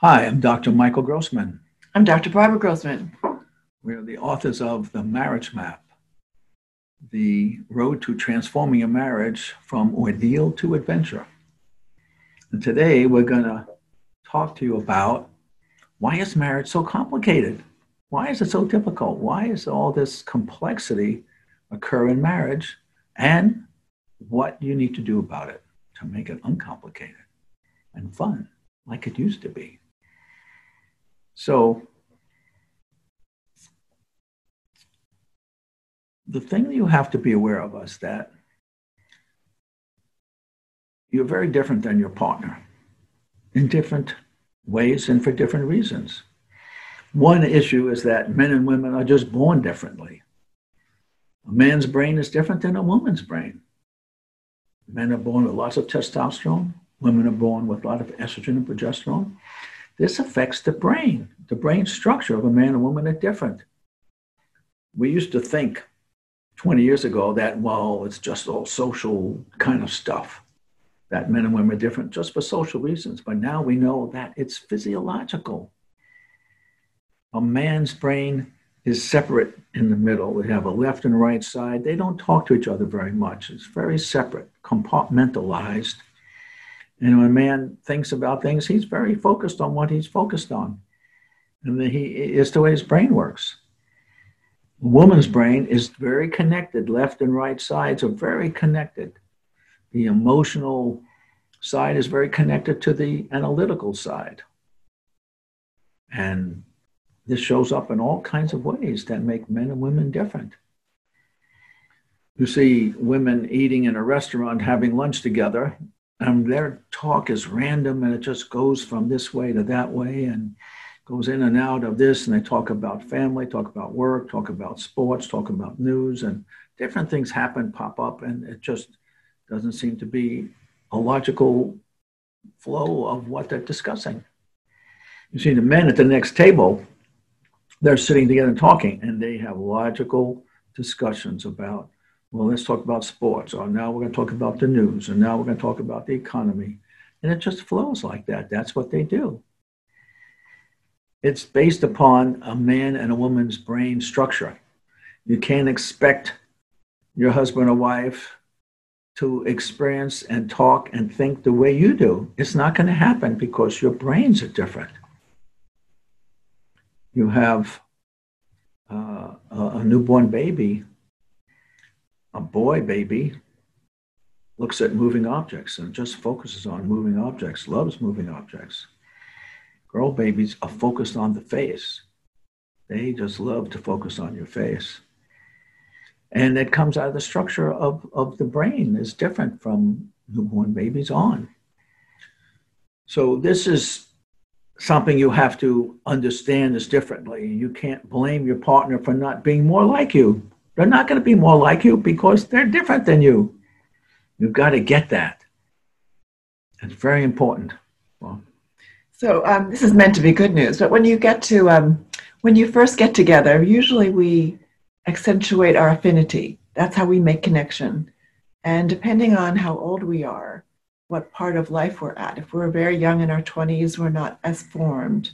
Hi, I'm Dr. Michael Grossman. I'm Dr. Barbara Grossman. We are the authors of The Marriage Map, the road to transforming a marriage from ordeal to adventure. And today we're going to talk to you about why is marriage so complicated? Why is it so difficult? Why is all this complexity occur in marriage? And what you need to do about it to make it uncomplicated and fun like it used to be. So, the thing that you have to be aware of is that you're very different than your partner in different ways and for different reasons. One issue is that men and women are just born differently. A man's brain is different than a woman's brain. Men are born with lots of testosterone, women are born with a lot of estrogen and progesterone. This affects the brain. The brain structure of a man and woman are different. We used to think 20 years ago that, well, it's just all social kind of stuff, that men and women are different just for social reasons. But now we know that it's physiological. A man's brain is separate in the middle. We have a left and right side. They don't talk to each other very much. It's very separate, compartmentalized. And when a man thinks about things, he's very focused on what he's focused on. And he is the way his brain works. A woman's brain is very connected. Left and right sides are very connected. The emotional side is very connected to the analytical side. And this shows up in all kinds of ways that make men and women different. You see women eating in a restaurant, having lunch together, and their talk is random and it just goes from this way to that way and goes in and out of this. And they talk about family, talk about work, talk about sports, talk about news, and different things happen, pop up, and it just doesn't seem to be a logical flow of what they're discussing. You see, the men at the next table, they're sitting together talking, and they have logical discussions about well, let's talk about sports, or now we're going to talk about the news, and now we're going to talk about the economy. And it just flows like that. That's what they do. It's based upon a man and a woman's brain structure. You can't expect your husband or wife to experience and talk and think the way you do. It's not going to happen because your brains are different. You have uh, a newborn baby a boy baby looks at moving objects and just focuses on moving objects, loves moving objects. Girl babies are focused on the face. They just love to focus on your face. And it comes out of the structure of, of the brain is different from newborn babies on. So this is something you have to understand is differently. You can't blame your partner for not being more like you they're not going to be more like you because they're different than you. You've got to get that. It's very important. Well, so um, this is meant to be good news, but when you get to um, when you first get together, usually we accentuate our affinity. That's how we make connection. And depending on how old we are, what part of life we're at, if we're very young in our 20s, we're not as formed.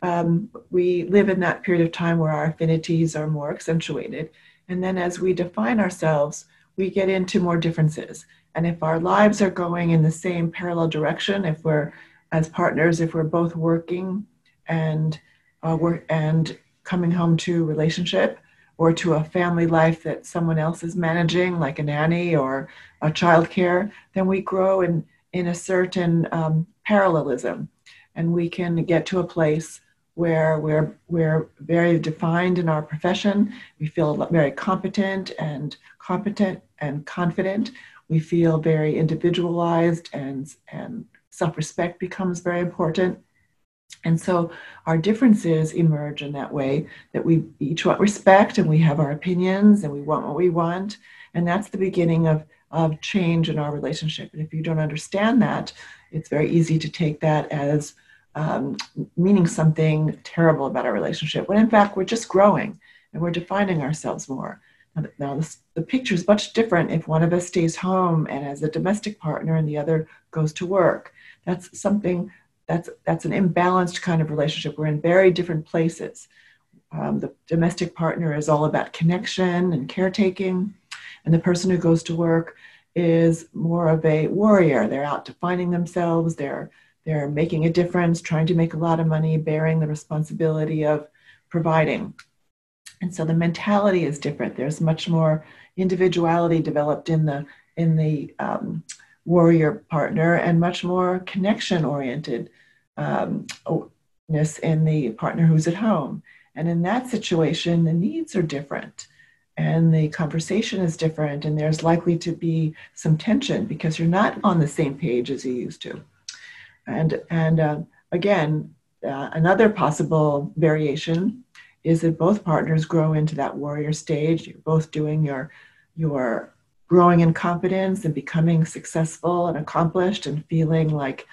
Um, we live in that period of time where our affinities are more accentuated. And then as we define ourselves, we get into more differences. And if our lives are going in the same parallel direction, if we're as partners, if we're both working and uh, work and coming home to relationship or to a family life that someone else is managing, like a nanny or a childcare, then we grow in in a certain um, parallelism, and we can get to a place where we're, we're very defined in our profession. We feel very competent and competent and confident. We feel very individualized and, and self respect becomes very important. And so our differences emerge in that way that we each want respect and we have our opinions and we want what we want. And that's the beginning of, of change in our relationship. And if you don't understand that, it's very easy to take that as um, meaning something terrible about our relationship, when in fact we're just growing and we're defining ourselves more. Now, this, the picture is much different if one of us stays home and has a domestic partner and the other goes to work. That's something that's that's an imbalanced kind of relationship. We're in very different places. Um, the domestic partner is all about connection and caretaking, and the person who goes to work is more of a warrior. They're out defining themselves. They're they're making a difference, trying to make a lot of money, bearing the responsibility of providing. And so the mentality is different. There's much more individuality developed in the in the um, warrior partner, and much more connection oriented um, in the partner who's at home. And in that situation, the needs are different and the conversation is different, and there's likely to be some tension because you're not on the same page as you used to. And, and uh, again, uh, another possible variation is that both partners grow into that warrior stage. You're both doing your, your growing in confidence and becoming successful and accomplished and feeling like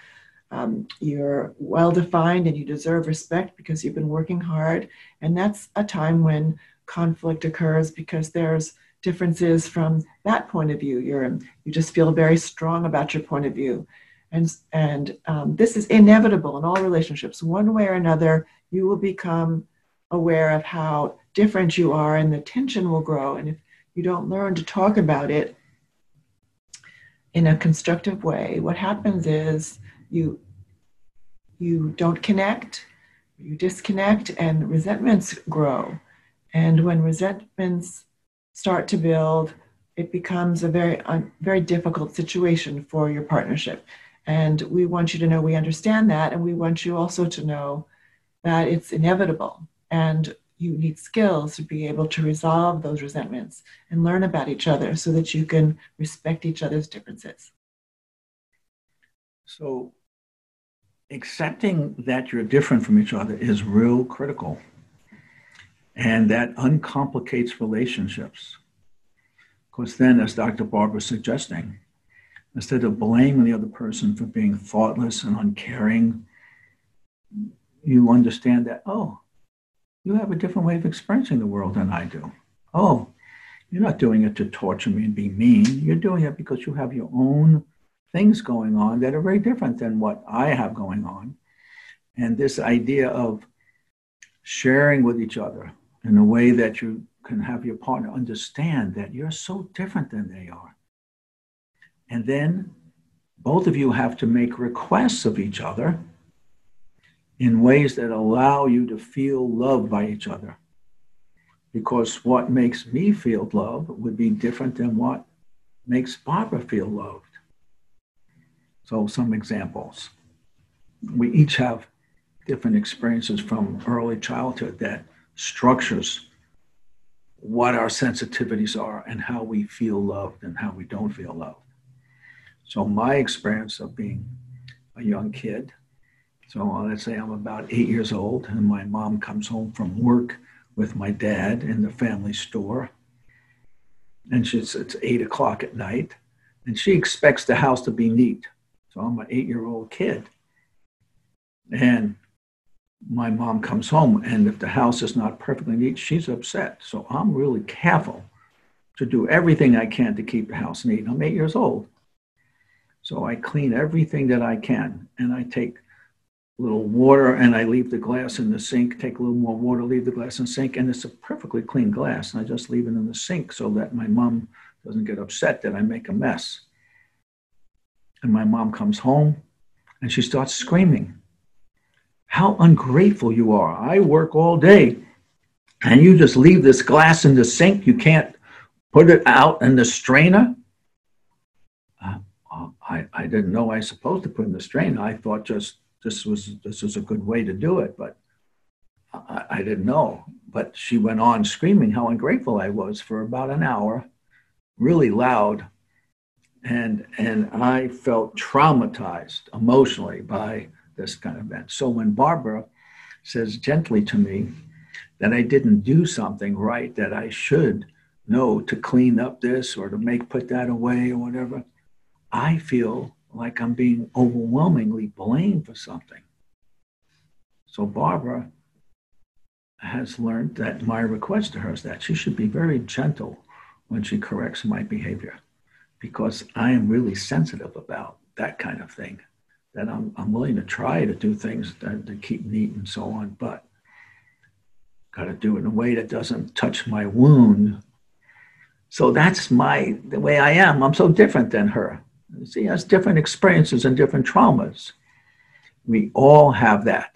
um, you're well defined and you deserve respect because you've been working hard. And that's a time when conflict occurs because there's differences from that point of view. You're you just feel very strong about your point of view, and and um, this is inevitable in all relationships. One way or another, you will become aware of how different you are, and the tension will grow. And if you don't learn to talk about it in a constructive way, what happens is you you don't connect, you disconnect, and resentments grow and when resentments start to build, it becomes a very, very difficult situation for your partnership. And we want you to know we understand that. And we want you also to know that it's inevitable. And you need skills to be able to resolve those resentments and learn about each other so that you can respect each other's differences. So, accepting that you're different from each other is real critical. And that uncomplicates relationships. Because then, as Dr. Barbara is suggesting, instead of blaming the other person for being thoughtless and uncaring, you understand that, oh, you have a different way of experiencing the world than I do. Oh, you're not doing it to torture me and be mean. You're doing it because you have your own things going on that are very different than what I have going on. And this idea of sharing with each other in a way that you can have your partner understand that you're so different than they are. And then both of you have to make requests of each other in ways that allow you to feel loved by each other. Because what makes me feel loved would be different than what makes Barbara feel loved. So, some examples. We each have different experiences from early childhood that structures what our sensitivities are and how we feel loved and how we don't feel loved. So, my experience of being a young kid, so let's say I'm about eight years old, and my mom comes home from work with my dad in the family store. And she's, it's eight o'clock at night, and she expects the house to be neat. So, I'm an eight year old kid. And my mom comes home and if the house is not perfectly neat, she's upset. So I'm really careful to do everything I can to keep the house neat. I'm eight years old. So I clean everything that I can and I take a little water and I leave the glass in the sink, take a little more water, leave the glass in the sink, and it's a perfectly clean glass. And I just leave it in the sink so that my mom doesn't get upset that I make a mess. And my mom comes home and she starts screaming how ungrateful you are. I work all day and you just leave this glass in the sink. You can't put it out in the strainer. I, I didn't know I was supposed to put in the strain. I thought just this was this was a good way to do it, but I, I didn't know. But she went on screaming how ungrateful I was for about an hour, really loud. and and I felt traumatized emotionally by this kind of event. So when Barbara says gently to me that I didn't do something right that I should know to clean up this or to make put that away or whatever, I feel like I'm being overwhelmingly blamed for something. So Barbara has learned that my request to her is that she should be very gentle when she corrects my behavior because I am really sensitive about that kind of thing. That I'm, I'm willing to try to do things to keep neat and so on, but got to do it in a way that doesn't touch my wound. So that's my the way I am. I'm so different than her. She has different experiences and different traumas. We all have that,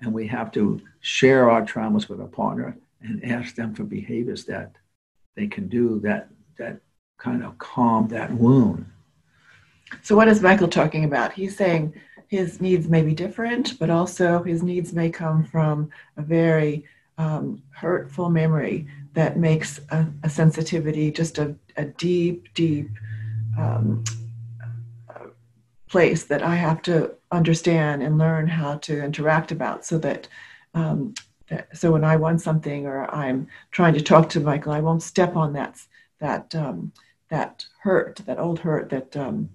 and we have to share our traumas with a partner and ask them for behaviors that they can do that that kind of calm that wound. So what is Michael talking about? He's saying his needs may be different, but also his needs may come from a very um, hurtful memory that makes a, a sensitivity just a, a deep, deep um, place that I have to understand and learn how to interact about so that um, so when I want something or I'm trying to talk to Michael, I won't step on that that um, that hurt, that old hurt that um,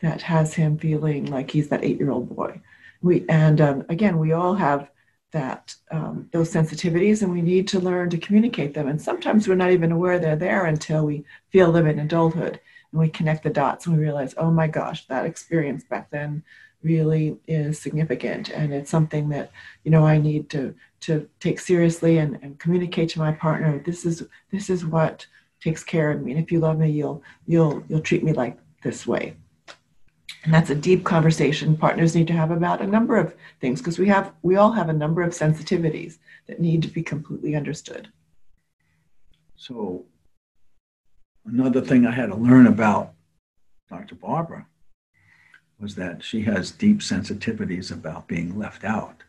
that has him feeling like he's that eight-year-old boy. We and um, again, we all have that um, those sensitivities, and we need to learn to communicate them. And sometimes we're not even aware they're there until we feel them in adulthood, and we connect the dots, and we realize, oh my gosh, that experience back then really is significant. And it's something that you know i need to to take seriously and, and communicate to my partner this is this is what takes care of me. And if you love me you'll you'll you'll treat me like this way. And that's a deep conversation. Partners need to have about a number of things because we have we all have a number of sensitivities that need to be completely understood. So another thing i had to learn about dr barbara was that she has deep sensitivities about being left out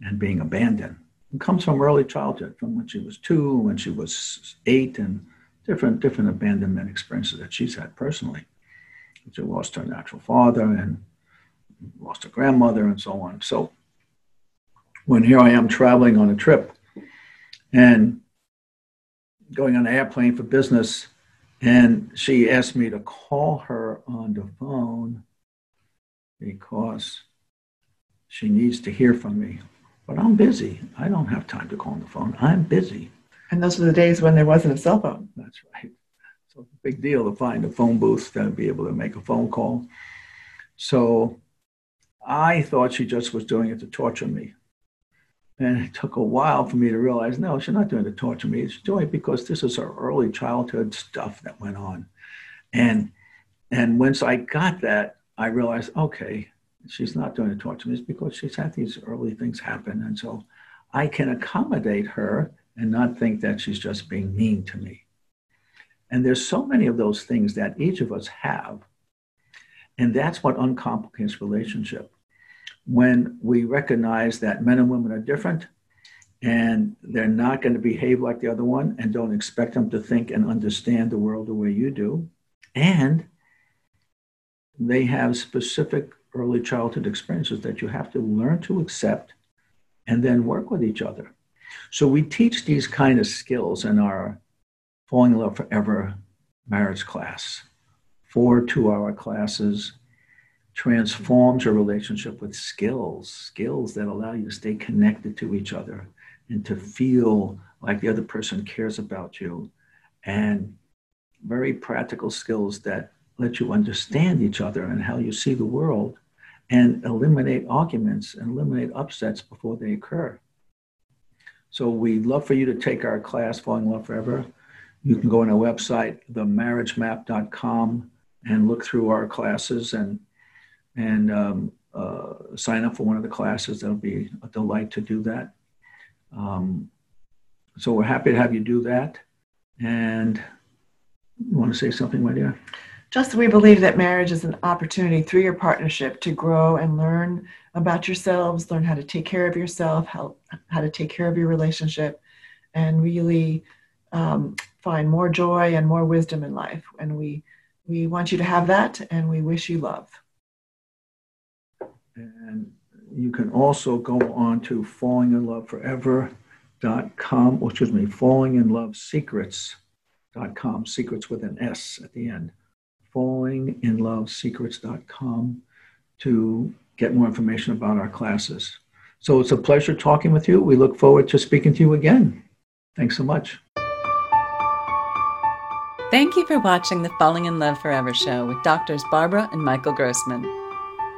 and being abandoned. It comes from early childhood, from when she was two, when she was eight, and different different abandonment experiences that she's had personally. She lost her natural father and lost her grandmother and so on. So when here I am traveling on a trip and going on an airplane for business, and she asked me to call her on the phone because she needs to hear from me. But I'm busy. I don't have time to call on the phone. I'm busy. And those were the days when there wasn't a cell phone. That's right. So it's a big deal to find a phone booth to be able to make a phone call. So I thought she just was doing it to torture me. And it took a while for me to realize no, she's not doing it to torture me. She's doing it because this is her early childhood stuff that went on. And and once I got that, I realized, okay, she's not doing it to torture me. It's because she's had these early things happen. And so I can accommodate her and not think that she's just being mean to me. And there's so many of those things that each of us have. And that's what uncomplicates relationship. When we recognize that men and women are different and they're not going to behave like the other one and don't expect them to think and understand the world the way you do. And they have specific early childhood experiences that you have to learn to accept and then work with each other. So we teach these kind of skills in our Falling in Love Forever marriage class. Four two hour classes transforms your relationship with skills, skills that allow you to stay connected to each other and to feel like the other person cares about you. And very practical skills that let you understand each other and how you see the world and eliminate arguments and eliminate upsets before they occur. So we'd love for you to take our class, Falling in Love Forever. You can go on our website, themarriagemap.com, and look through our classes and and um, uh, sign up for one of the classes. That'll be a delight to do that. Um, so we're happy to have you do that. And you want to say something, my dear? Just we believe that marriage is an opportunity through your partnership to grow and learn about yourselves, learn how to take care of yourself, how, how to take care of your relationship, and really um, find more joy and more wisdom in life. And we we want you to have that and we wish you love. And you can also go on to fallinginloveforever.com, or oh, excuse me, fallinginlovesecrets.com, secrets with an S at the end. Fallinginlovesecrets.com to get more information about our classes. So it's a pleasure talking with you. We look forward to speaking to you again. Thanks so much. Thank you for watching the Falling in Love Forever show with doctors Barbara and Michael Grossman.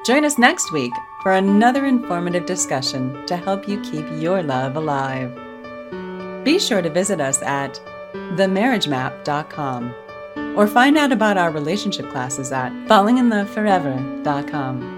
Join us next week for another informative discussion to help you keep your love alive. Be sure to visit us at themarriagemap.com or find out about our relationship classes at fallinginloveforever.com.